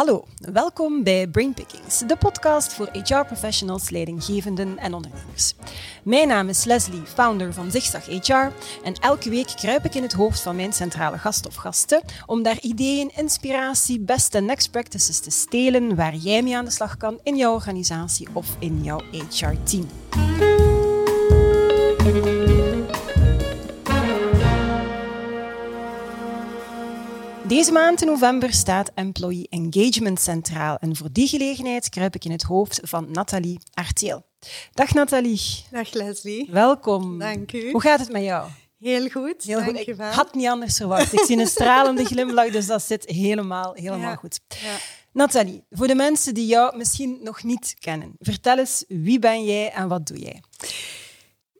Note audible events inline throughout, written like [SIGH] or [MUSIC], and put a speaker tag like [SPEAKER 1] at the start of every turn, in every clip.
[SPEAKER 1] Hallo, welkom bij Brainpickings, de podcast voor HR-professionals, leidinggevenden en ondernemers. Mijn naam is Leslie, founder van Zigzag HR en elke week kruip ik in het hoofd van mijn centrale gast of gasten om daar ideeën, inspiratie, beste next practices te stelen waar jij mee aan de slag kan in jouw organisatie of in jouw HR-team. Deze maand in november staat Employee Engagement centraal en voor die gelegenheid kruip ik in het hoofd van Nathalie Arteel. Dag Nathalie.
[SPEAKER 2] Dag Leslie.
[SPEAKER 1] Welkom.
[SPEAKER 2] Dank u.
[SPEAKER 1] Hoe gaat het met jou?
[SPEAKER 2] Heel goed.
[SPEAKER 1] Heel goed. Ik had niet anders verwacht. Ik zie een stralende [LAUGHS] glimlach, dus dat zit helemaal, helemaal
[SPEAKER 2] Ja.
[SPEAKER 1] goed.
[SPEAKER 2] Ja.
[SPEAKER 1] Nathalie, voor de mensen die jou misschien nog niet kennen, vertel eens wie ben jij en wat doe jij?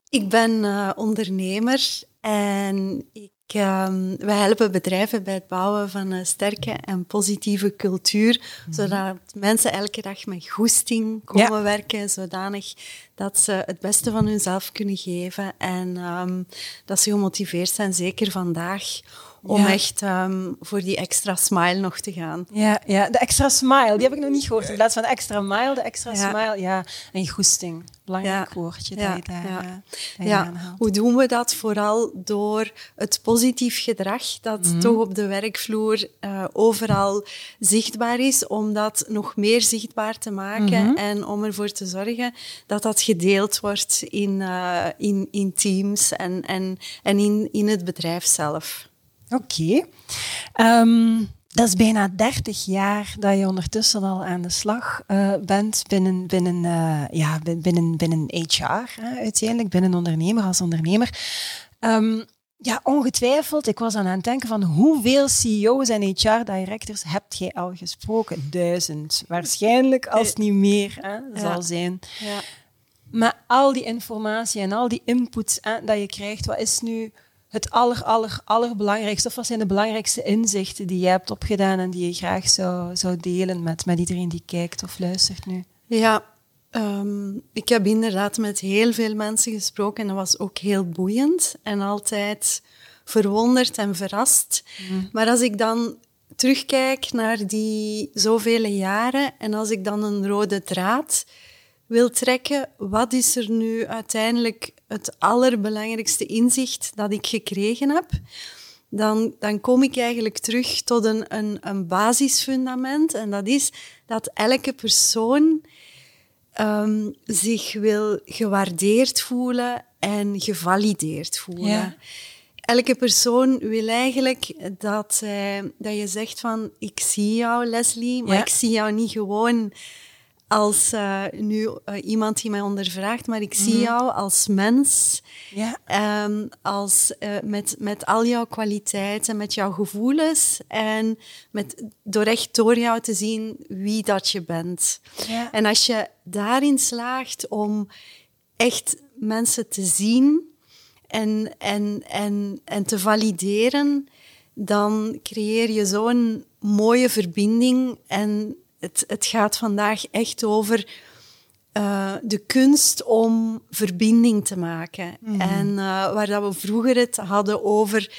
[SPEAKER 2] Ik ben eh, ondernemer en ik, ehm, we helpen bedrijven bij het bouwen van een sterke en positieve cultuur, zodat mensen elke dag met goesting komen
[SPEAKER 1] Ja.
[SPEAKER 2] werken, zodanig dat ze het beste van hunzelf kunnen geven en ehm, dat ze gemotiveerd zijn, zeker vandaag, om
[SPEAKER 1] Ja.
[SPEAKER 2] echt ehm, voor die extra smile nog te gaan.
[SPEAKER 1] Ja, ja, de extra smile, die heb ik nog niet gehoord. In plaats van de extra mile, de extra
[SPEAKER 2] Ja.
[SPEAKER 1] smile. Ja, en goesting. Belangrijk
[SPEAKER 2] Ja.
[SPEAKER 1] woordje
[SPEAKER 2] Ja,
[SPEAKER 1] dat je daar,
[SPEAKER 2] ja.
[SPEAKER 1] eh,
[SPEAKER 2] hoe doen we dat? Vooral door het positief gedrag dat
[SPEAKER 1] Mhm.
[SPEAKER 2] toch op de werkvloer eh, overal zichtbaar is, om dat nog meer zichtbaar te maken
[SPEAKER 1] Mhm.
[SPEAKER 2] en om ervoor te zorgen dat dat gedeeld wordt in, eh, in, in teams en, en, en in, in het bedrijf zelf.
[SPEAKER 1] Oké. Ehm, dat is bijna 30 jaar dat je ondertussen al aan de slag eh, bent binnen, binnen, eh, ja, bin- binnen, binnen HR, hè, uiteindelijk, binnen ondernemer als ondernemer. Ehm, ja, ongetwijfeld. Ik was aan het denken van hoeveel CEO's en HR-directors hebt jij al gesproken? Duizend. Waarschijnlijk, als het niet meer hè, zal zijn.
[SPEAKER 2] Ja.
[SPEAKER 1] Maar al die informatie en al die input hè, dat je krijgt, wat is nu het aller, aller, allerbelangrijkste? Of wat zijn de belangrijkste inzichten die je hebt opgedaan en die je graag zou, zou delen met, met iedereen die kijkt of luistert nu?
[SPEAKER 2] Ja, ehm, ik heb inderdaad met heel veel mensen gesproken en dat was ook heel boeiend en altijd verwonderd en verrast. Maar als ik dan terugkijk naar die zoveel jaren en als ik dan een rode draad wil trekken, wat is er nu uiteindelijk het allerbelangrijkste inzicht dat ik gekregen heb? dan, dan kom ik eigenlijk terug tot een, een, een basisfundament. En dat is dat elke persoon ehm, zich wil gewaardeerd voelen en gevalideerd voelen.
[SPEAKER 1] Ja.
[SPEAKER 2] Elke persoon wil eigenlijk dat, eh, dat je zegt van, ik zie jou Leslie, maar
[SPEAKER 1] Ja.
[SPEAKER 2] ik zie jou niet gewoon als eh, nu eh, iemand die mij ondervraagt, maar ik zie jou als mens.
[SPEAKER 1] Ja.
[SPEAKER 2] Ehm, als, eh, met, met al jouw kwaliteiten, met jouw gevoelens en met, door echt door jou te zien wie dat je bent.
[SPEAKER 1] Ja.
[SPEAKER 2] En als je daarin slaagt om echt mensen te zien en, en, en, en te valideren, dan creëer je zo'n mooie verbinding. En het, het gaat vandaag echt over eh, de kunst om verbinding te maken. En eh, waar dat we vroeger het hadden over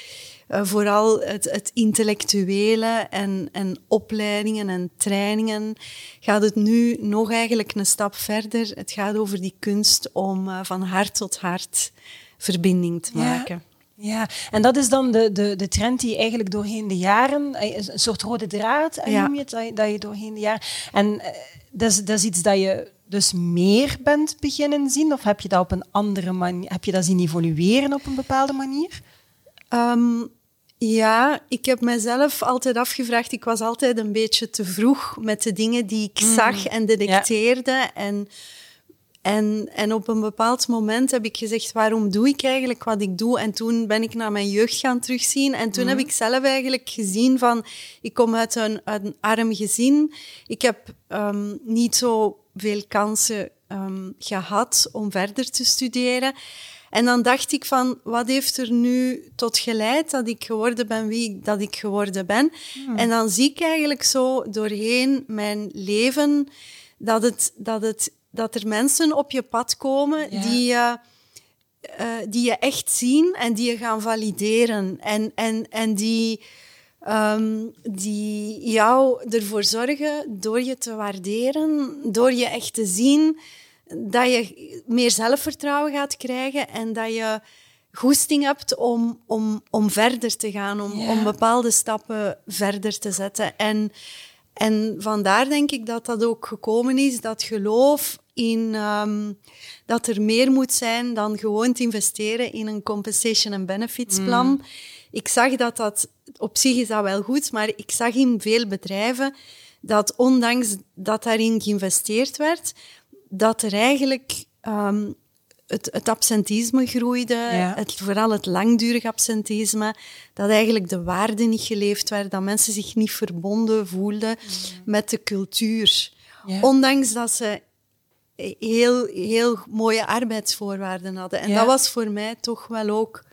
[SPEAKER 2] eh, vooral het, het intellectuele en, en opleidingen en trainingen, gaat het nu nog eigenlijk een stap verder. Het gaat over die kunst om van hart tot hart verbinding te maken.
[SPEAKER 1] Ja, en dat is dan de, de, de trend die eigenlijk doorheen de jaren, eh, een soort rode draad, eh,
[SPEAKER 2] Ja.
[SPEAKER 1] noem je het, dat je, dat je doorheen de jaren... En eh, dat, is, dat is iets dat je dus meer bent beginnen zien, of heb je dat op een andere manier, heb je dat zien evolueren op een bepaalde manier?
[SPEAKER 2] Ehm, ja, ik heb mezelf altijd afgevraagd. Ik was altijd een beetje te vroeg met de dingen die ik zag en detecteerde. En, en, en op een bepaald moment heb ik gezegd, waarom doe ik eigenlijk wat ik doe? En toen ben ik naar mijn jeugd gaan terugzien. En toen heb ik zelf eigenlijk gezien van, ik kom uit een, uit een arm gezin. Ik heb ehm, niet zo veel kansen ehm, gehad om verder te studeren. En dan dacht ik van, wat heeft er nu tot geleid dat ik geworden ben wie ik- dat ik geworden ben? En dan zie ik eigenlijk zo doorheen mijn leven dat, het, dat, het, dat er mensen op je pad komen
[SPEAKER 1] Ja.
[SPEAKER 2] die, je, eh, die je echt zien en die je gaan valideren. En, en, en die ehm, die jou ervoor zorgen, door je te waarderen, door je echt te zien, dat je meer zelfvertrouwen gaat krijgen en dat je goesting hebt om, om, om verder te gaan, om, om bepaalde stappen verder te zetten. En, en vandaar denk ik dat dat ook gekomen is, dat geloof in ehm, dat er meer moet zijn dan gewoon te investeren in een compensation and benefits plan. Mm. Ik zag dat dat, op zich is dat wel goed, maar ik zag in veel bedrijven dat ondanks dat daarin geïnvesteerd werd, dat er eigenlijk um, het, het, absentisme groeide, het, vooral het langdurig absentisme, dat eigenlijk de waarden niet geleefd werden, dat mensen zich niet verbonden voelden mm. met de cultuur. Ondanks dat ze heel, heel mooie arbeidsvoorwaarden hadden. En dat was voor mij toch wel ook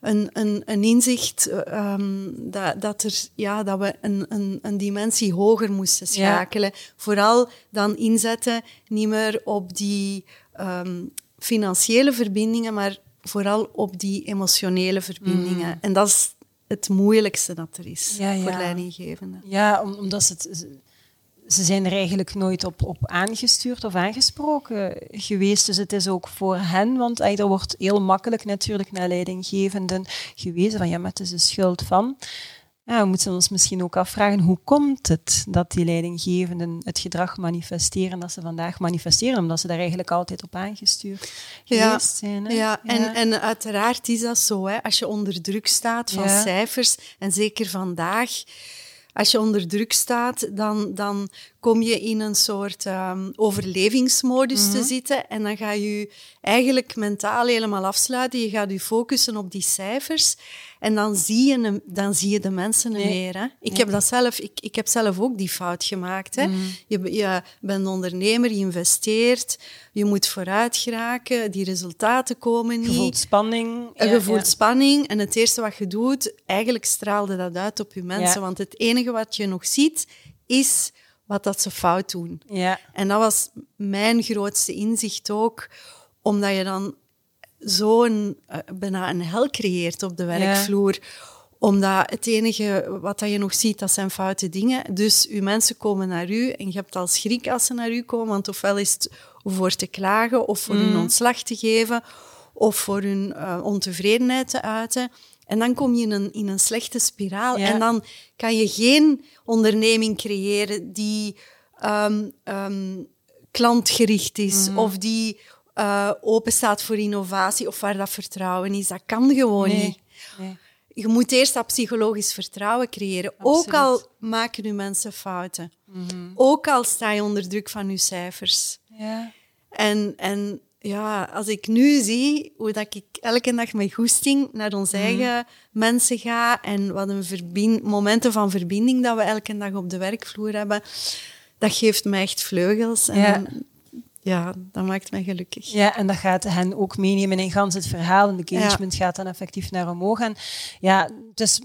[SPEAKER 2] een, een, een inzicht um, dat, dat, er, ja, dat we een, een, een dimensie hoger moesten schakelen. Vooral dan inzetten niet meer op die um, financiële verbindingen, maar vooral op die emotionele verbindingen. Mm. En dat is het moeilijkste dat er is ja, voor leidinggevenden.
[SPEAKER 1] Ja, omdat ze het ze zijn er eigenlijk nooit op, op aangestuurd of aangesproken geweest. Dus het is ook voor hen, want er wordt heel makkelijk natuurlijk naar leidinggevenden gewezen van ja, maar het is de schuld van. Ja, we moeten ons misschien ook afvragen, hoe komt het dat die leidinggevenden het gedrag manifesteren dat ze vandaag manifesteren, omdat ze daar eigenlijk altijd op aangestuurd geweest zijn.
[SPEAKER 2] Hè? Ja, En, en uiteraard is dat zo. Hè. Als je onder druk staat van cijfers, en zeker vandaag, als je onder druk staat, dan, dan kom je in een soort um, overlevingsmodus te mhm. zitten en dan ga je eigenlijk mentaal helemaal afsluiten. Je gaat je focussen op die cijfers en dan zie je, dan zie je de mensen nee. meer. Hè? Ik, heb dat zelf, ik, ik heb zelf ook die fout gemaakt. Hè? Mhm. Je, je bent ondernemer, je investeert, je moet vooruit geraken, die resultaten komen niet.
[SPEAKER 1] Je voelt spanning.
[SPEAKER 2] Ja, je voelt spanning en het eerste wat je doet, eigenlijk straalde dat uit op je mensen. Want het enige wat je nog ziet, is wat dat ze fout doen.
[SPEAKER 1] Ja.
[SPEAKER 2] En dat was mijn grootste inzicht ook, omdat je dan zo'n uh, bijna een hel creëert op de werkvloer. Omdat het enige wat dat je nog ziet, dat zijn foute dingen. Dus uw mensen komen naar u en je hebt al schrik als ze naar u komen, want ofwel is het voor te klagen of voor hun mm. ontslag te geven of voor hun uh, ontevredenheid te uiten. En dan kom je in een, in een slechte spiraal. En dan kan je geen onderneming creëren die um, um, klantgericht is mhm. of die uh, open staat voor innovatie of waar dat vertrouwen is. Dat kan gewoon niet. Nee. Je moet eerst dat psychologisch vertrouwen creëren. Ook al maken nu mensen fouten. Mhm. Ook al sta je onder druk van je cijfers.
[SPEAKER 1] Ja.
[SPEAKER 2] En, en ja, als ik nu zie hoe dat ik elke dag met goesting naar onze mhm. eigen mensen ga en wat een verbind, momenten van verbinding dat we elke dag op de werkvloer hebben, dat geeft mij echt vleugels. En ja. ja, dat maakt mij gelukkig.
[SPEAKER 1] Ja, en dat gaat hen ook meenemen in gans het verhaal. En de engagement gaat dan effectief naar omhoog. En ja, dus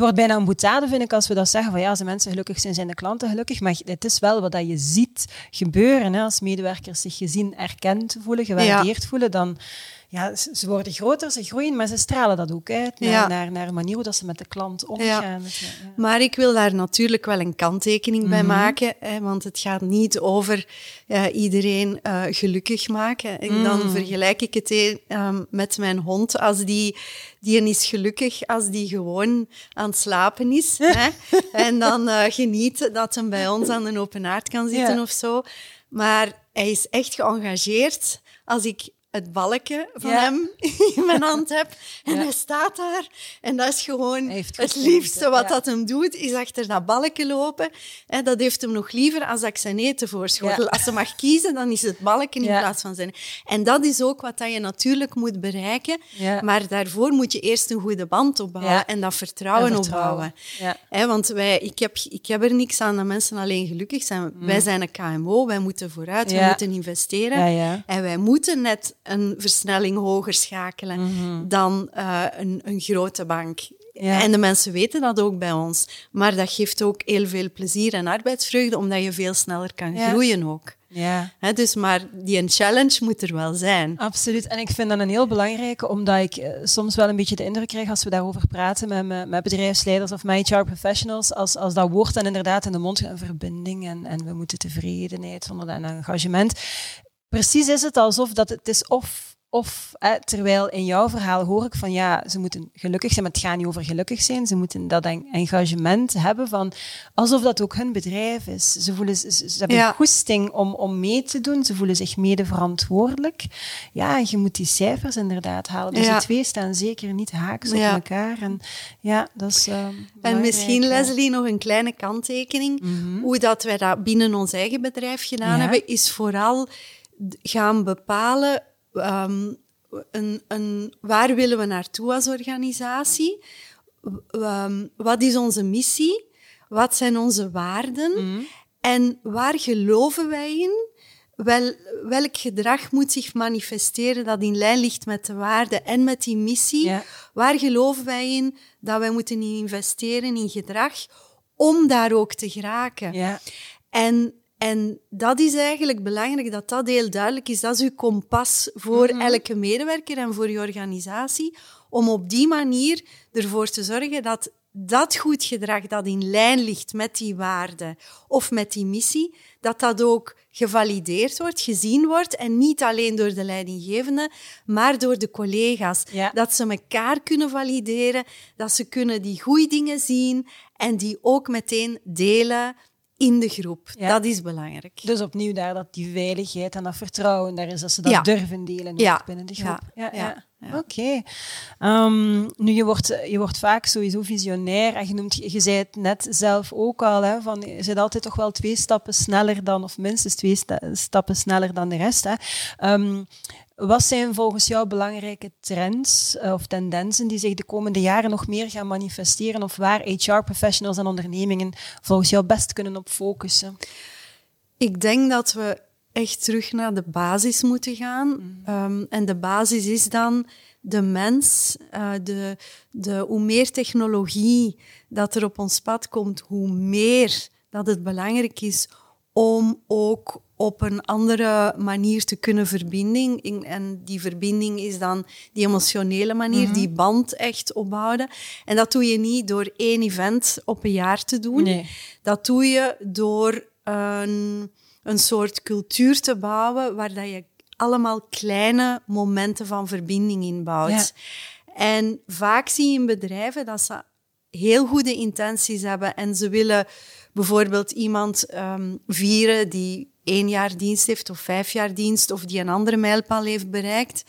[SPEAKER 1] wordt bijna een boetade, vind ik, als we dat zeggen van ja, als de mensen gelukkig zijn, zijn de klanten gelukkig. Maar het is wel wat je ziet gebeuren. Hè, als medewerkers zich gezien, erkend voelen, gewaardeerd voelen, dan ja, ze worden groter, ze groeien, maar ze stralen dat ook uit naar, naar, naar, een manier hoe dat ze met de klant omgaan. Ja.
[SPEAKER 2] Maar ik wil daar natuurlijk wel een kanttekening bij mhm. maken, hè, want het gaat niet over iedereen uh, gelukkig maken. En dan mhm. vergelijk ik het uh, met mijn hond. Als die, die is gelukkig als die gewoon aan het slapen is. [LAUGHS] hè, en dan uh, geniet dat hij bij ons aan de open aard kan zitten of zo. Maar hij is echt geëngageerd als ik het balkje van hem [LAUGHS] in mijn hand heb. En hij staat daar. En dat is gewoon het liefste wat dat hem doet, is achter dat balkje lopen. En dat heeft hem nog liever als ik zijn eten voorschotel. Als ze mag kiezen, dan is het balkje in plaats van zijn. En dat is ook wat dat je natuurlijk moet bereiken. Maar daarvoor moet je eerst een goede band opbouwen en dat vertrouwen, opbouwen. want wij, ik, heb, ik heb er niks aan dat mensen alleen gelukkig zijn. Mm. Wij zijn een KMO, wij moeten vooruit, we moeten investeren. En wij moeten net een versnelling hoger schakelen mhm. dan uh, een, een, grote bank. En de mensen weten dat ook bij ons. Maar dat geeft ook heel veel plezier en arbeidsvreugde, omdat je veel sneller kan groeien ook. Ja. dus maar die een challenge moet er wel zijn.
[SPEAKER 1] Absoluut. En ik vind dat een heel belangrijke, omdat ik eh, soms wel een beetje de indruk krijg als we daarover praten met, met, bedrijfsleiders of met HR professionals, als, als dat woord dan inderdaad in de mond gaat, een verbinding en, en we moeten tevredenheid zonder een engagement. Precies is het alsof dat het is of of terwijl in jouw verhaal hoor ik van ja, ze moeten gelukkig zijn, maar het gaat niet over gelukkig zijn. Ze moeten dat engagement hebben van alsof dat ook hun bedrijf is. Ze, voelen, ze, ze hebben ja. goesting om, om mee te doen. Ze voelen zich mede verantwoordelijk. Ja, je moet die cijfers inderdaad halen. Dus ja. die twee staan zeker niet haaks op elkaar. En ja, dat is. Uh,
[SPEAKER 2] en misschien, Leslie, nog een kleine kanttekening. Mhm. Hoe dat wij dat binnen ons eigen bedrijf gedaan hebben, is vooral gaan bepalen um, een, een, waar willen we naartoe als organisatie? Um, wat is onze missie? Wat zijn onze waarden? Mhm. En waar geloven wij in? Wel, welk gedrag moet zich manifesteren dat in lijn ligt met de waarden en met die missie? Waar geloven wij in dat wij moeten investeren in gedrag om daar ook te geraken? Ja. En en dat is eigenlijk belangrijk, dat dat heel duidelijk is. Dat is uw kompas voor mhm. elke medewerker en voor je organisatie, om op die manier ervoor te zorgen dat dat goed gedrag dat in lijn ligt met die waarden of met die missie, dat dat ook gevalideerd wordt, gezien wordt en niet alleen door de leidinggevende, maar door de collega's. Dat ze elkaar kunnen valideren, dat ze kunnen die goede dingen zien en die ook meteen delen in de groep. Dat is belangrijk.
[SPEAKER 1] Dus opnieuw daar dat die veiligheid en dat vertrouwen daar is, dat ze dat durven delen ja. binnen de groep. Ja, ja. Oké. Ehm, nu, je wordt, je wordt vaak sowieso visionair en je, noemt, je zei het net zelf ook al, hè, van, je zit altijd toch wel twee stappen sneller dan, of minstens twee stappen sneller dan de rest. Hè. Ehm, wat zijn volgens jou belangrijke trends uh, of tendensen die zich de komende jaren nog meer gaan manifesteren of waar HR-professionals en ondernemingen volgens jou best kunnen op focussen?
[SPEAKER 2] Ik denk dat we echt terug naar de basis moeten gaan. Mm. Um, en de basis is dan de mens. Uh, de, de, hoe meer technologie dat er op ons pad komt, hoe meer dat het belangrijk is om ook op een andere manier te kunnen verbinding. En die verbinding is dan die emotionele manier, mhm. die band echt opbouwen. En dat doe je niet door één event op een jaar te doen. Nee. Dat doe je door een, een soort cultuur te bouwen waar dat je allemaal kleine momenten van verbinding inbouwt. Ja. En vaak zie je in bedrijven dat ze heel goede intenties hebben en ze willen bijvoorbeeld iemand um, vieren die één jaar dienst heeft of vijf jaar dienst of die een andere mijlpaal heeft bereikt.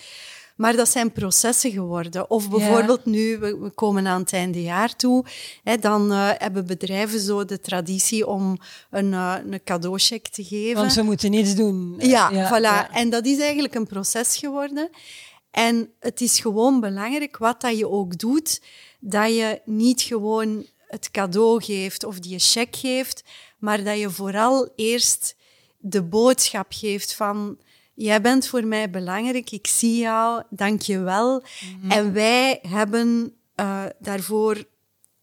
[SPEAKER 2] Maar dat zijn processen geworden. Of bijvoorbeeld nu, we, komen aan het einde jaar toe, hè, dan uh, hebben bedrijven zo de traditie om een, uh, een cadeaucheck te geven.
[SPEAKER 1] Want ze moeten niets doen.
[SPEAKER 2] Ja, ja voilà. Ja. En dat is eigenlijk een proces geworden. En het is gewoon belangrijk, wat dat je ook doet, dat je niet gewoon het cadeau geeft of die je check geeft, maar dat je vooral eerst de boodschap geeft van jij bent voor mij belangrijk, ik zie jou, dank je wel. Mhm. En wij hebben uh, daarvoor,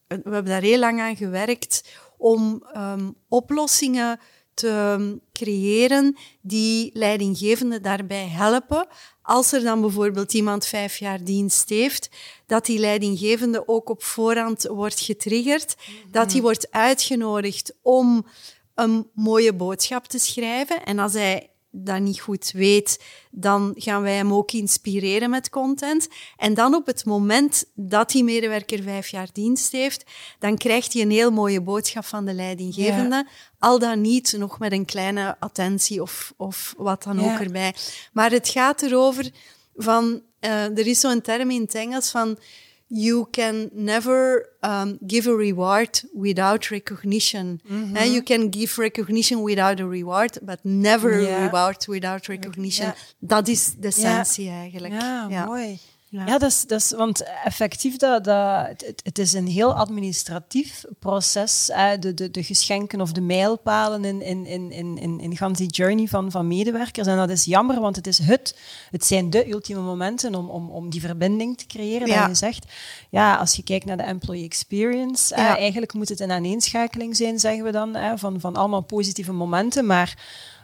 [SPEAKER 2] we hebben daar heel lang aan gewerkt om um, oplossingen te creëren die leidinggevenden daarbij helpen. Als er dan bijvoorbeeld iemand vijf jaar dienst heeft, dat die leidinggevende ook op voorhand wordt getriggerd, dat hij wordt uitgenodigd om een mooie boodschap te schrijven. En als hij dat niet goed weet, dan gaan wij hem ook inspireren met content. En dan op het moment dat die medewerker vijf jaar dienst heeft, dan krijgt hij een heel mooie boodschap van de leidinggevende. Al dan niet nog met een kleine attentie of, of wat dan ook erbij. Maar het gaat erover van, uh, er is zo'n term in het Engels van you can never um, give a reward without recognition. Mm -hmm. you can give recognition without a reward, but never yeah. a reward without recognition. Yeah. Dat is de essentie eigenlijk.
[SPEAKER 1] Ja, mooi. Ja, dat is, dat is, want effectief, dat, dat, het, het is een heel administratief proces. Hè, de, de, de geschenken of de mijlpalen in, in, in, in, in, in gans die journey van, van medewerkers. En dat is jammer, want het, is het, het zijn de ultieme momenten om, om, om die verbinding te creëren. Dat je zegt, ja, als je kijkt naar de employee experience, ja. eigenlijk moet het een aaneenschakeling zijn, zeggen we dan, hè, van, van allemaal positieve momenten. Maar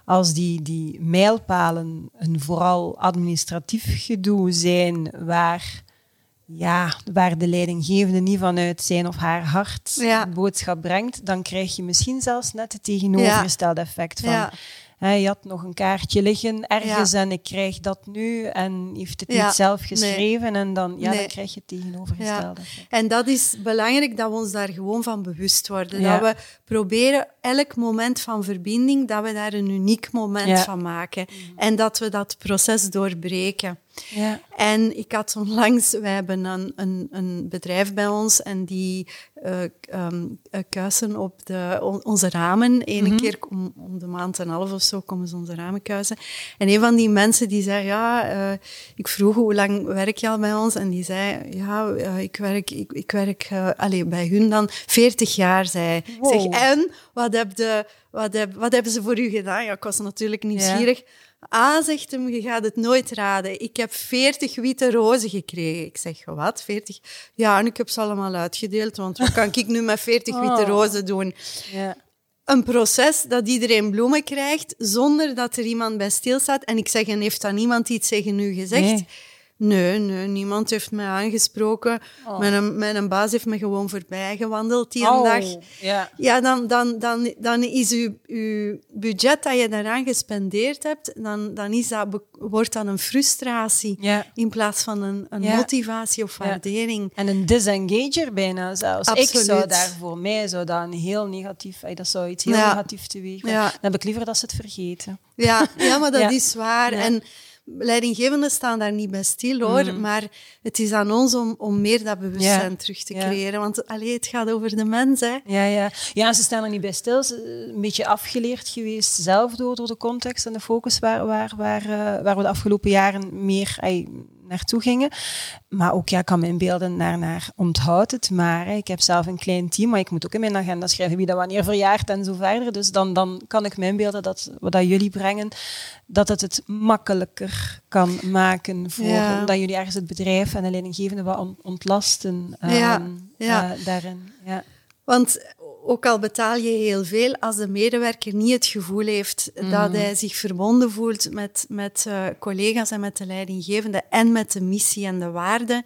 [SPEAKER 1] als die, die mijlpalen een vooral administratief gedoe zijn, waar, ja, waar de leidinggevende niet vanuit zijn of haar hart boodschap brengt, dan krijg je misschien zelfs net het tegenovergestelde effect van je had nog een kaartje liggen ergens en ik krijg dat nu en heeft het niet zelf geschreven en dan, ja, dan krijg je het tegenovergestelde.
[SPEAKER 2] En dat is belangrijk dat we ons daar gewoon van bewust worden. Dat we proberen elk moment van verbinding, dat we daar een uniek moment van maken. En dat we dat proces doorbreken. Ja. En ik had onlangs, wij hebben een, een, een bedrijf bij ons en die uh, um, kuisen op de, onze ramen. Eén mm keer om, om, de maand en een half of zo komen ze onze ramen kuisen. En een van die mensen die zei, ja, uh, ik vroeg hoe lang werk je al bij ons? En die zei, ja, uh, ik werk, ik, ik werk allez, bij hun dan 40 jaar, zei wow. zeg, en wat, heb de, wat, heb, wat hebben ze voor u gedaan? Ja, ik was natuurlijk nieuwsgierig. Ja. A zegt hem, je gaat het nooit raden. Ik heb 40 witte rozen gekregen. Ik zeg, wat, 40? Ja, en ik heb ze allemaal uitgedeeld, want wat kan ik nu met 40 witte oh. rozen doen? Ja. Een proces dat iedereen bloemen krijgt, zonder dat er iemand bij stilstaat. En ik zeg, en heeft dan niemand iets tegen u gezegd? Nee, nee, niemand heeft mij aangesproken. Oh. Mijn, mijn baas heeft me gewoon voorbij gewandeld die oh, dag. Yeah. Ja, dan, dan, dan, dan is uw, uw budget dat je daaraan gespendeerd hebt, dan, dan is dat, wordt dat een frustratie in plaats van een, een motivatie of waardering.
[SPEAKER 1] En een disengager bijna zelfs. Absoluut. Ik zou daar voor mij zou dat een heel negatief, dat zou iets heel negatiefs teweeg Dan heb ik liever dat ze het vergeten.
[SPEAKER 2] Ja, ja maar dat [LAUGHS] is waar. En leidinggevenden staan daar niet bij stil hoor, mm. maar het is aan ons om, om meer dat bewustzijn terug te creëren. Want allee, het gaat over de mens. Hè.
[SPEAKER 1] Ja, ja. ja, ze staan er niet bij stil. Ze een beetje afgeleerd geweest zelf door, door de context en de focus waar, waar, waar, uh, waar we de afgelopen jaren meer naartoe gingen. Maar ook, ja, ik kan me inbeelden naar, naar onthoud het maar. Hè. Ik heb zelf een klein team, maar ik moet ook in mijn agenda schrijven wie dat wanneer verjaart en zo verder. Dus dan, dan kan ik me inbeelden dat wat dat jullie brengen, dat het het makkelijker kan maken voor dat jullie ergens het bedrijf en de leidinggevende wat ontlasten um, ja. Ja. Uh, daarin. Ja.
[SPEAKER 2] Want ook al betaal je heel veel, als de medewerker niet het gevoel heeft dat mhm. hij zich verbonden voelt met, met uh, collega's en met de leidinggevende en met de missie en de waarden,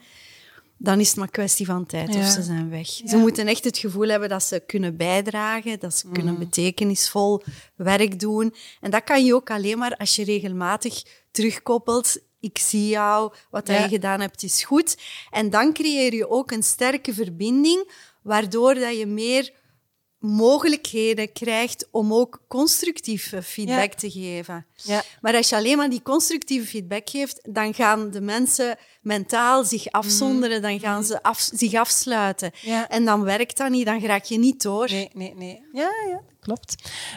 [SPEAKER 2] dan is het maar kwestie van tijd of ze zijn weg. Ze moeten echt het gevoel hebben dat ze kunnen bijdragen, dat ze kunnen mhm. betekenisvol werk doen. En dat kan je ook alleen maar als je regelmatig terugkoppelt ik zie jou, wat ja. je gedaan hebt is goed. En dan creëer je ook een sterke verbinding, waardoor dat je meer mogelijkheden krijgt om ook constructieve feedback te geven. Ja. Maar als je alleen maar die constructieve feedback geeft, dan gaan de mensen mentaal zich afzonderen, dan gaan ze af, zich afsluiten. En dan werkt dat niet, dan raak je niet door.
[SPEAKER 1] Nee, nee, nee. Ja, ja klopt.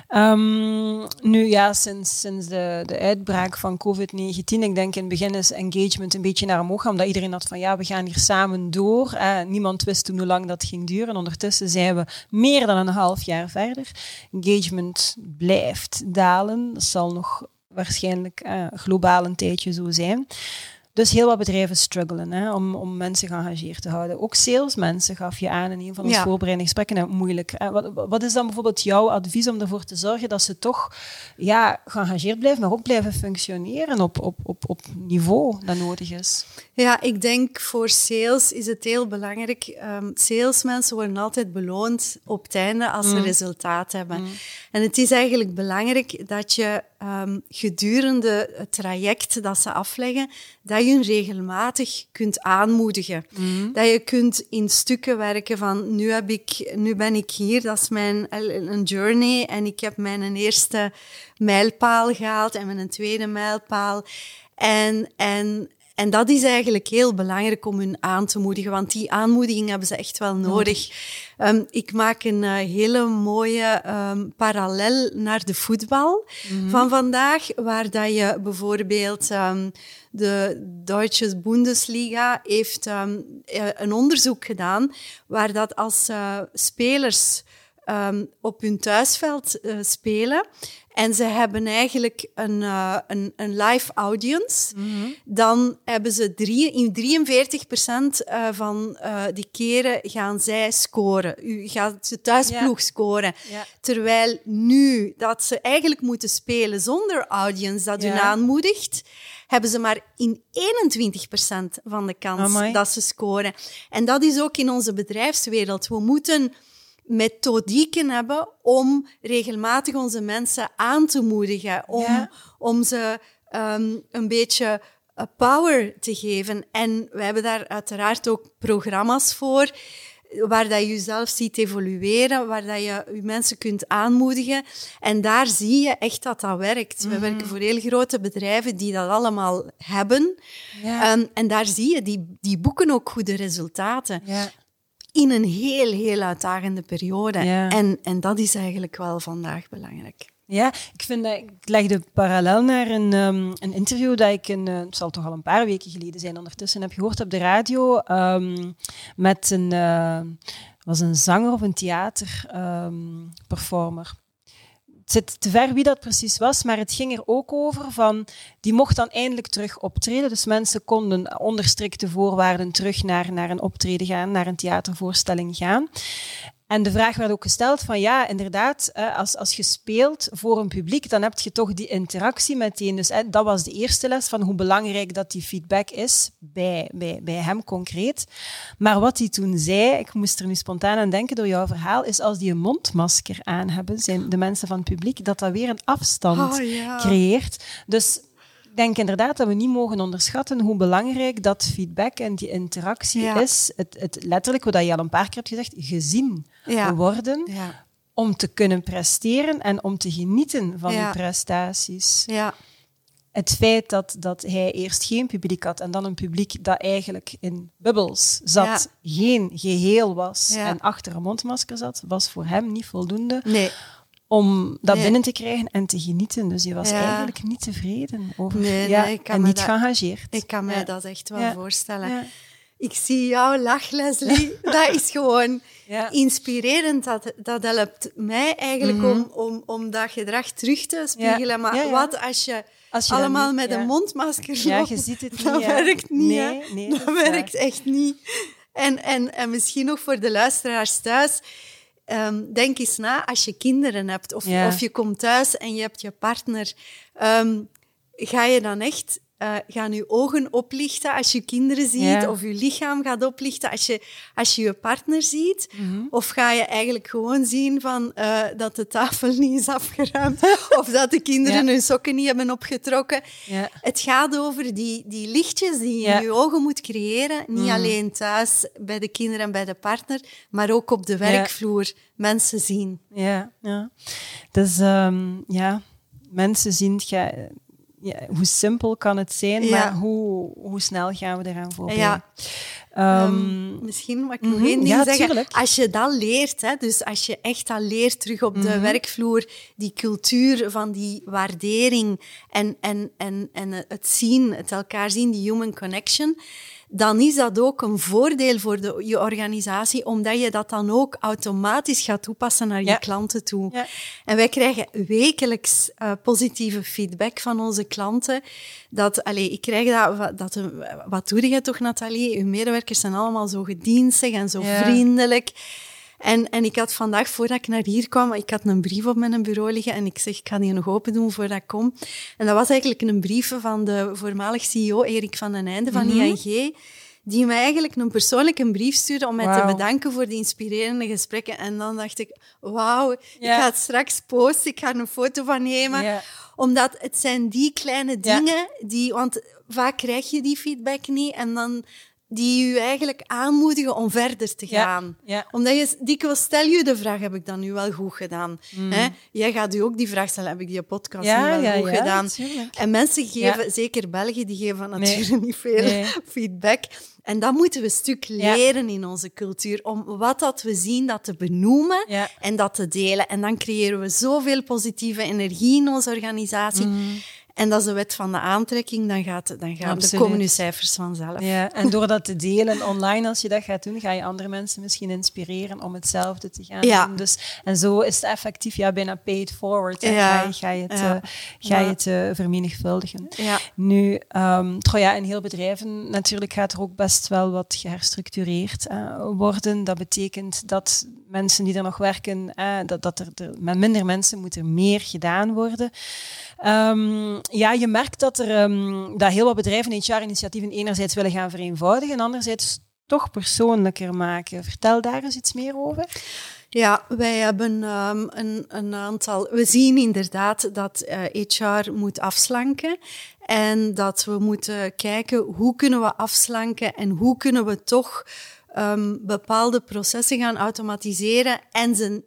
[SPEAKER 1] Um, nu ja, sinds, sinds de, de uitbraak van COVID-19, ik denk in het begin is engagement een beetje naar omhoog, omdat iedereen had van ja, we gaan hier samen door. Eh, niemand wist toen hoe lang dat ging duren. Ondertussen zijn we meer dan een half jaar verder. Engagement blijft dalen. Dat zal nog waarschijnlijk uh, globaal een tijdje zo zijn. Dus heel wat bedrijven struggelen hè, om, om mensen geëngageerd te houden. Ook salesmensen gaf je aan in een van onze ja. voorbereidingsgesprekken. Nou, moeilijk. Wat, wat, is dan bijvoorbeeld jouw advies om ervoor te zorgen dat ze toch ja, geëngageerd blijven, maar ook blijven functioneren op, op, op, op niveau dat nodig is?
[SPEAKER 2] Ja, ik denk voor sales is het heel belangrijk. Um, salesmensen worden altijd beloond op het einde als ze mm. resultaat hebben. Mm. En het is eigenlijk belangrijk dat je um, gedurende het traject dat ze afleggen, dat je hun regelmatig kunt aanmoedigen. Mm. Dat je kunt in stukken werken van nu, heb ik, nu ben ik hier, dat is mijn een journey en ik heb mijn eerste mijlpaal gehaald en mijn tweede mijlpaal. En, en En dat is eigenlijk heel belangrijk om hun aan te moedigen, want die aanmoediging hebben ze echt wel nodig. Um, ik maak een uh, hele mooie um, parallel naar de voetbal mm -hmm. van vandaag, waar dat je bijvoorbeeld um, de Duitse Bundesliga heeft een onderzoek gedaan, waar dat als uh, spelers op hun thuisveld uh, spelen, en ze hebben eigenlijk een, uh, een, een live audience. Mm -hmm. Dan hebben ze drie, in 43 procent uh, van uh, die keren gaan zij scoren. U gaat de thuisploeg ja. scoren. Ja. Terwijl nu dat ze eigenlijk moeten spelen zonder audience dat ja. hun aanmoedigt, hebben ze maar in 21 procent van de kans Amai. dat ze scoren. En dat is ook in onze bedrijfswereld. We moeten methodieken hebben om regelmatig onze mensen aan te moedigen, om, ja. om ze um, een beetje power te geven. En we hebben daar uiteraard ook programma's voor, waar dat je jezelf ziet evolueren, waar dat je je mensen kunt aanmoedigen. En daar zie je echt dat dat werkt. Mm. We werken voor heel grote bedrijven die dat allemaal hebben. Ja. Um, en daar zie je, die, die boeken ook goede resultaten. Ja in een heel, heel uitdagende periode. Ja. En, en dat is eigenlijk wel vandaag belangrijk.
[SPEAKER 1] Ja, ik vind dat, ik legde parallel naar een, um, een interview dat ik, een, uh, het zal toch al een paar weken geleden zijn, ondertussen heb gehoord op de radio, um, met een, uh, was een zanger of een theaterperformer. Um, zit te ver wie dat precies was, maar het ging er ook over van, die mocht dan eindelijk terug optreden. Dus mensen konden onder strikte voorwaarden terug naar, naar een optreden gaan, naar een theatervoorstelling gaan. En de vraag werd ook gesteld van ja, inderdaad, als, als je speelt voor een publiek, dan heb je toch die interactie meteen. Dus dat was de eerste les van hoe belangrijk dat die feedback is bij, bij, bij hem concreet. Maar wat hij toen zei, ik moest er nu spontaan aan denken door jouw verhaal, is als die een mondmasker aan hebben, zijn de mensen van het publiek, dat dat weer een afstand oh, ja. creëert. Dus denk inderdaad dat we niet mogen onderschatten hoe belangrijk dat feedback en die interactie ja. is. Het, het, letterlijk, wat je al een paar keer hebt gezegd, gezien ja. worden. Ja. Om te kunnen presteren en om te genieten van die prestaties.
[SPEAKER 2] Ja.
[SPEAKER 1] Het feit dat, dat hij eerst geen publiek had en dan een publiek dat eigenlijk in bubbels zat, geen geheel was en achter een mondmasker zat, was voor hem niet voldoende.
[SPEAKER 2] Nee
[SPEAKER 1] om dat nee. binnen te krijgen en te genieten. Dus je was ja. eigenlijk niet tevreden over
[SPEAKER 2] nee,
[SPEAKER 1] ja,
[SPEAKER 2] nee,
[SPEAKER 1] en niet dat, geëngageerd.
[SPEAKER 2] Ik kan me dat echt wel voorstellen. Ik zie jou lach, Leslie. [LAUGHS] dat is gewoon inspirerend. Dat, dat helpt mij eigenlijk mm -hmm. om, om, om dat gedrag terug te spiegelen. Maar wat als je, als je allemaal niet, met een mondmasker loopt?
[SPEAKER 1] Ja, je ziet het niet.
[SPEAKER 2] Dat werkt niet. Nee, nee, dat, dat werkt echt niet. En, en, en misschien nog voor de luisteraars thuis Um, denk eens na als je kinderen hebt of, ja. of je komt thuis en je hebt je partner. Um, ga je dan echt uh, gaan je ogen oplichten als je kinderen ziet, of je lichaam gaat oplichten als je als je, je partner ziet? Mm -hmm. Of ga je eigenlijk gewoon zien van, uh, dat de tafel [LAUGHS] niet is afgeruimd, [LAUGHS] of dat de kinderen hun sokken niet hebben opgetrokken? Ja. Het gaat over die, die lichtjes die je in je ogen moet creëren, niet mm. alleen thuis bij de kinderen en bij de partner, maar ook op de werkvloer mensen zien.
[SPEAKER 1] Ja, ja. Dus um, ja, mensen zien, ja, hoe simpel kan het zijn, ja. maar hoe, hoe snel gaan we eraan voorbij?
[SPEAKER 2] Ja. Um, um, misschien mag ik nog mm -hmm. één ding
[SPEAKER 1] ja,
[SPEAKER 2] zeggen.
[SPEAKER 1] Tuurlijk.
[SPEAKER 2] Als je dat leert, hè, dus als je echt dat leert terug op de mm -hmm. werkvloer, die cultuur van die waardering en, en, en, en het zien, het elkaar zien, die human connection, dan is dat ook een voordeel voor de, je organisatie, omdat je dat dan ook automatisch gaat toepassen naar je ja. klanten toe. Ja. En wij krijgen wekelijks uh, positieve feedback van onze klanten. Dat, allez, ik krijg dat, dat wat doe je toch, Nathalie? Uw medewerkers zijn allemaal zo gedienstig en zo ja. vriendelijk. En, en ik had vandaag, voordat ik naar hier kwam, ik had een brief op mijn bureau liggen en ik zeg, ik ga die nog open doen voordat ik kom. En dat was eigenlijk een brief van de voormalig CEO Erik van den Einde van mm -hmm. ING, die mij eigenlijk een persoonlijke brief stuurde om mij wow. te bedanken voor die inspirerende gesprekken. En dan dacht ik, wauw, ik ga het straks posten, ik ga er een foto van nemen. Omdat het zijn die kleine dingen die, want vaak krijg je die feedback niet en dan die u eigenlijk aanmoedigen om verder te gaan.
[SPEAKER 1] Ja.
[SPEAKER 2] Omdat je dikwijls stel je de vraag, heb ik dat nu wel goed gedaan? Hè? Jij gaat u ook die vraag stellen, heb ik die podcast
[SPEAKER 1] Ja,
[SPEAKER 2] nu wel goed gedaan?
[SPEAKER 1] natuurlijk.
[SPEAKER 2] En mensen geven, zeker België, die geven natuurlijk
[SPEAKER 1] Nee.
[SPEAKER 2] niet veel
[SPEAKER 1] Nee.
[SPEAKER 2] feedback. En dat moeten we een stuk leren in onze cultuur, om wat dat we zien, dat te benoemen en dat te delen. En dan creëren we zoveel positieve energie in onze organisatie. En dat is de wet van de aantrekking, dan, gaat, dan, gaan, dan
[SPEAKER 1] Absoluut.
[SPEAKER 2] komen uw cijfers vanzelf.
[SPEAKER 1] Ja, en door dat te delen online, als je dat gaat doen, ga je andere mensen misschien inspireren om hetzelfde te gaan
[SPEAKER 2] Ja.
[SPEAKER 1] doen. Dus, en zo is het effectief ja, bijna paid forward. En
[SPEAKER 2] Ja.
[SPEAKER 1] ga je, ga je het,
[SPEAKER 2] Ja.
[SPEAKER 1] eh, ga je
[SPEAKER 2] Ja.
[SPEAKER 1] het eh, vermenigvuldigen. Nu, trouw, ja, in heel bedrijven natuurlijk gaat er ook best wel wat geherstructureerd eh, worden. Dat betekent dat mensen die er nog werken, dat, dat er, er met minder mensen moet er meer gedaan worden. Ehm, ja, je merkt dat er ehm, dat heel wat bedrijven HR-initiatieven enerzijds willen gaan vereenvoudigen en anderzijds toch persoonlijker maken. Vertel daar eens iets meer over.
[SPEAKER 2] Ja, wij hebben ehm, een, een aantal. We zien inderdaad dat eh, HR moet afslanken. En dat we moeten kijken hoe kunnen we afslanken en hoe kunnen we toch bepaalde processen gaan automatiseren en ze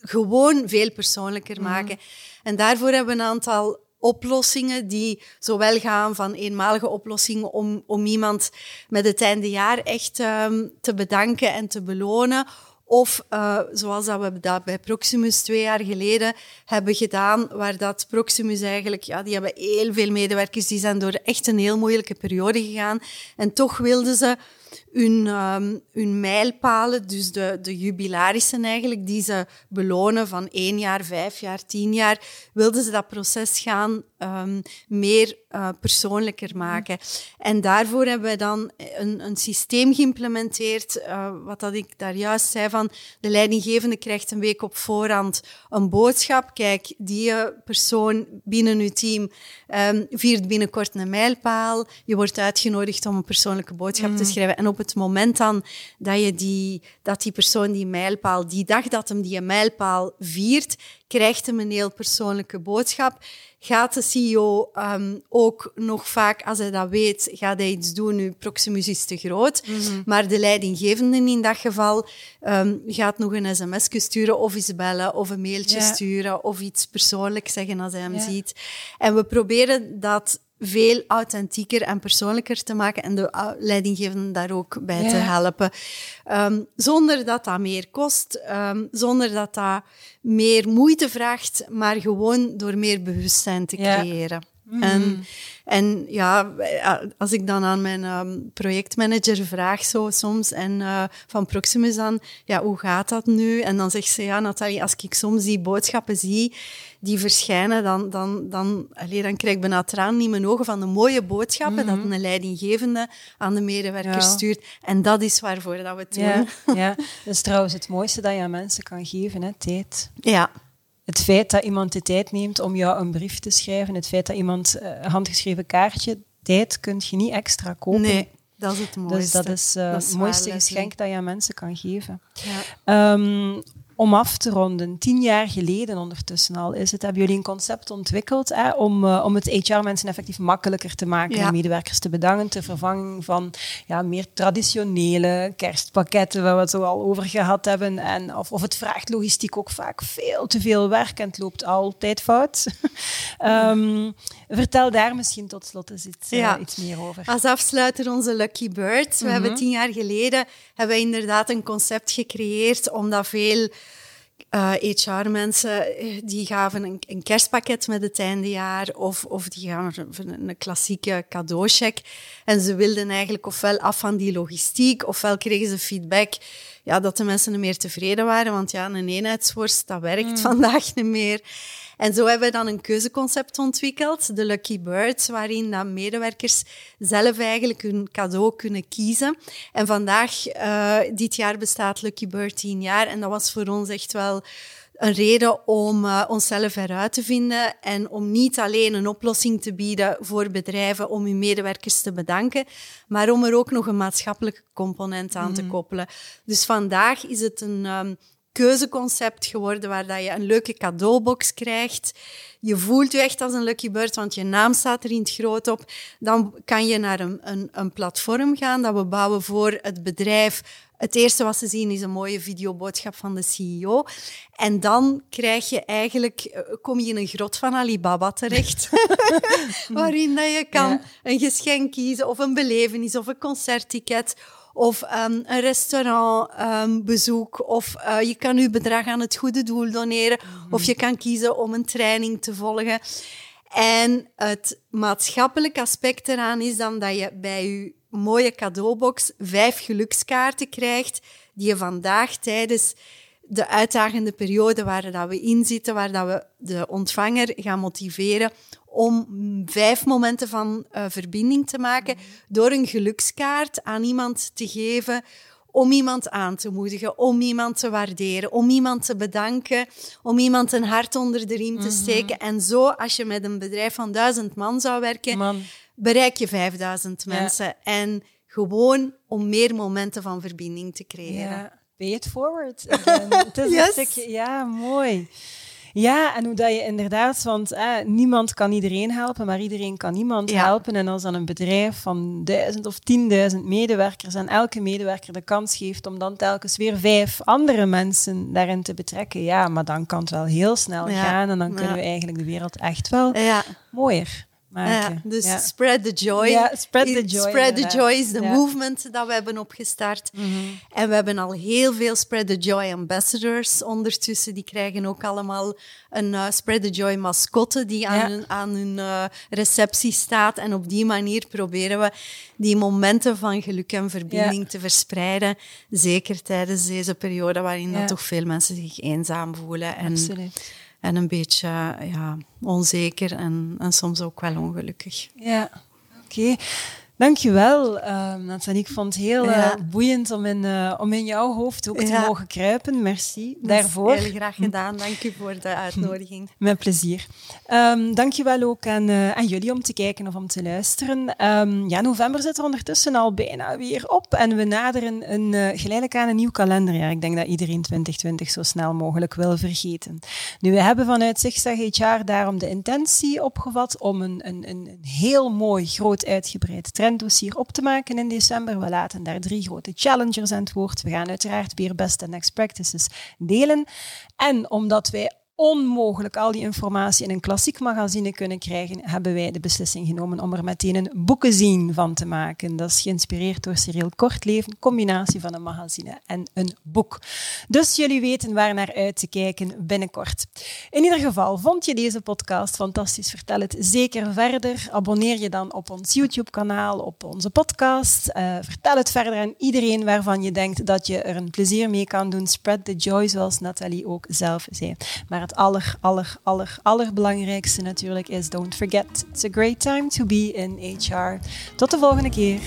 [SPEAKER 2] gewoon veel persoonlijker maken. En daarvoor hebben we een aantal oplossingen die zowel gaan van eenmalige oplossingen om, om iemand met het einde jaar echt ehm, te bedanken en te belonen. Of eh, zoals dat we dat bij Proximus twee jaar geleden hebben gedaan, waar dat Proximus eigenlijk, ja, die hebben heel veel medewerkers, die zijn door echt een heel moeilijke periode gegaan. En toch wilden ze hun, ehm, hun mijlpalen, dus de, de jubilarissen eigenlijk, die ze belonen van één jaar, vijf jaar, tien jaar, wilden ze dat proces gaan ehm, meer eh, persoonlijker maken. En daarvoor hebben we dan een, een systeem geïmplementeerd, eh, wat dat ik daar juist zei van, de leidinggevende krijgt een week op voorhand een boodschap. Kijk, die eh, persoon binnen uw team ehm, viert binnenkort een mijlpaal. Je wordt uitgenodigd om een persoonlijke boodschap te schrijven. En op het moment dan dat, je die, dat die persoon die mijlpaal, die dag dat hem die mijlpaal viert, krijgt hem een heel persoonlijke boodschap. Gaat de CEO ehm, ook nog vaak, als hij dat weet, gaat hij iets doen. Nu, Proximus is te groot. Maar de leidinggevende in dat geval ehm, gaat nog een sms sturen of eens bellen of een mailtje
[SPEAKER 1] Ja.
[SPEAKER 2] sturen of iets persoonlijk zeggen als hij hem
[SPEAKER 1] Ja.
[SPEAKER 2] ziet. En we proberen dat veel authentieker en persoonlijker te maken en de leidinggevenden daar ook bij te helpen. Ehm, zonder dat dat meer kost, ehm, zonder dat dat meer moeite vraagt, maar gewoon door meer bewustzijn te
[SPEAKER 1] Ja.
[SPEAKER 2] En, en ja, als ik dan aan mijn ehm, projectmanager vraag zo soms, en eh, van Proximus dan, ja, hoe gaat dat nu? En dan zegt ze, ja, Nathalie, als ik soms die boodschappen zie die verschijnen, dan, dan, dan, allee, dan krijg ik bijna tranen in mijn ogen van de mooie boodschappen dat een leidinggevende aan de medewerkers
[SPEAKER 1] Ja.
[SPEAKER 2] stuurt. En dat is waarvoor dat we het doen.
[SPEAKER 1] Ja, ja, [LAUGHS] dat is trouwens het mooiste dat je aan mensen kan geven, hè, tijd.
[SPEAKER 2] ja.
[SPEAKER 1] Het feit dat iemand de tijd neemt om jou een brief te schrijven, het feit dat iemand eh, een handgeschreven kaartje, tijd kun je niet extra kopen.
[SPEAKER 2] Nee, dat is het mooiste.
[SPEAKER 1] Dus dat is
[SPEAKER 2] Dat is
[SPEAKER 1] het mooiste geschenk dat je aan mensen kan geven.
[SPEAKER 2] Ja.
[SPEAKER 1] Ehm, om af te ronden, tien jaar geleden ondertussen al is het, hebben jullie een concept ontwikkeld hè, om, eh, om het HR-mensen effectief makkelijker te maken
[SPEAKER 2] Ja.
[SPEAKER 1] en medewerkers te bedanken ter vervanging van ja, meer traditionele kerstpakketten waar we het zo al over gehad hebben. En of, of het vraagt logistiek ook vaak veel te veel werk en het loopt altijd fout. [LAUGHS] Ehm, vertel daar misschien tot slot eens iets, eh, iets meer over.
[SPEAKER 2] Als afsluiter onze Lucky Birds. We
[SPEAKER 1] Mhm.
[SPEAKER 2] hebben tien jaar geleden hebben we inderdaad een concept gecreëerd omdat veel HR-mensen die gaven een, een kerstpakket met het eindejaar of, of die gaven een, een klassieke cadeaucheck. En ze wilden eigenlijk ofwel af van die logistiek, ofwel kregen ze feedback ja, dat de mensen meer tevreden waren. Want ja, een eenheidsworst, dat werkt [LAUGHS] vandaag niet meer. En zo hebben we dan een keuzeconcept ontwikkeld, de Lucky Birds, waarin dan medewerkers zelf eigenlijk hun cadeau kunnen kiezen. En vandaag, eh, dit jaar bestaat Lucky Bird 10 jaar en dat was voor ons echt wel een reden om uh, onszelf eruit te vinden en om niet alleen een oplossing te bieden voor bedrijven om hun medewerkers te bedanken, maar om er ook nog een maatschappelijke component aan te koppelen. Dus vandaag is het een, um, keuzeconcept geworden waar dat je een leuke cadeaubox krijgt. Je voelt je echt als een lucky bird, want je naam staat er in het groot op. Dan kan je naar een, een, een platform gaan dat we bouwen voor het bedrijf. Het eerste wat ze zien is een mooie videoboodschap van de CEO. En dan krijg je eigenlijk, eh, kom je in een grot van Alibaba terecht. [LAUGHS] [LAUGHS] waarin dat je kan een geschenk kiezen of een belevenis of een concertticket of um, een restaurantbezoek, um, of uh, je kan je bedrag aan het goede doel doneren, of je kan kiezen om een training te volgen. En het maatschappelijk aspect eraan is dan dat je bij je mooie cadeaubox vijf gelukskaarten krijgt, die je vandaag tijdens de uitdagende periode waar dat we in zitten, waar dat we de ontvanger gaan motiveren om vijf momenten van uh, verbinding te maken door een gelukskaart aan iemand te geven om iemand aan te moedigen, om iemand te waarderen, om iemand te bedanken, om iemand een hart onder de riem te mhm. steken. En zo, als je met een bedrijf van duizend man zou werken, bereik je vijfduizend mensen. En gewoon om meer momenten van verbinding te creëren.
[SPEAKER 1] Ja. Pay it forward. [LAUGHS] het is yes. een stukje, ja, mooi. Ja, en hoe dat je inderdaad, want eh, niemand kan iedereen helpen, maar iedereen kan niemand helpen. En als dan een bedrijf van duizend of tienduizend medewerkers en elke medewerker de kans geeft om dan telkens weer vijf andere mensen daarin te betrekken, ja, maar dan kan het wel heel snel gaan en dan kunnen we eigenlijk de wereld echt wel mooier
[SPEAKER 2] ja, dus spread the joy.
[SPEAKER 1] Ja, spread the joy.
[SPEAKER 2] Spread the joy is de movement dat we hebben opgestart. Mhm. En we hebben al heel veel Spread the Joy ambassadors ondertussen. Die krijgen ook allemaal een uh, Spread the Joy mascotte die aan hun, aan hun uh, receptie staat. En op die manier proberen we die momenten van geluk en verbinding te verspreiden. Zeker tijdens deze periode waarin dat toch veel mensen zich eenzaam voelen. En,
[SPEAKER 1] Absoluut
[SPEAKER 2] en een beetje ja, onzeker en, en soms ook wel ongelukkig.
[SPEAKER 1] Ja, oké. Dankjewel, uh, Nathalie. Ik vond het heel uh, boeiend om in, uh, om in jouw hoofd ook te mogen kruipen. Merci daarvoor.
[SPEAKER 2] Heel graag gedaan. Dank je voor de uitnodiging. [LAUGHS]
[SPEAKER 1] Met plezier. Um, dankjewel ook aan, uh, aan jullie om te kijken of om te luisteren. Um, ja, november zit er ondertussen al bijna weer op en we naderen een, geleidelijk aan een nieuw kalenderjaar. Ik denk dat iedereen 2020 zo snel mogelijk wil vergeten. Nu, we hebben vanuit Zigzag HR daarom de intentie opgevat om een, een, een heel mooi, groot, uitgebreid trenddossier op te maken in december. We laten daar drie grote challengers aan het woord. We gaan uiteraard weer best en next practices delen. En omdat wij onmogelijk al die informatie in een klassiek magazine kunnen krijgen, hebben wij de beslissing genomen om er meteen een boekenzien van te maken. Dat is geïnspireerd door Cyril Kortleven, combinatie van een magazine en een boek. Dus jullie weten waar naar uit te kijken binnenkort. In ieder geval, vond je deze podcast fantastisch? Vertel het zeker verder. Abonneer je dan op ons YouTube-kanaal, op onze podcast. Uh, vertel het verder aan iedereen waarvan je denkt dat je er een plezier mee kan doen. Spread the joy, zoals Nathalie ook zelf zei. Maar het aller, aller, aller, allerbelangrijkste natuurlijk is don't forget. It's a great time to be in HR. Tot de volgende keer.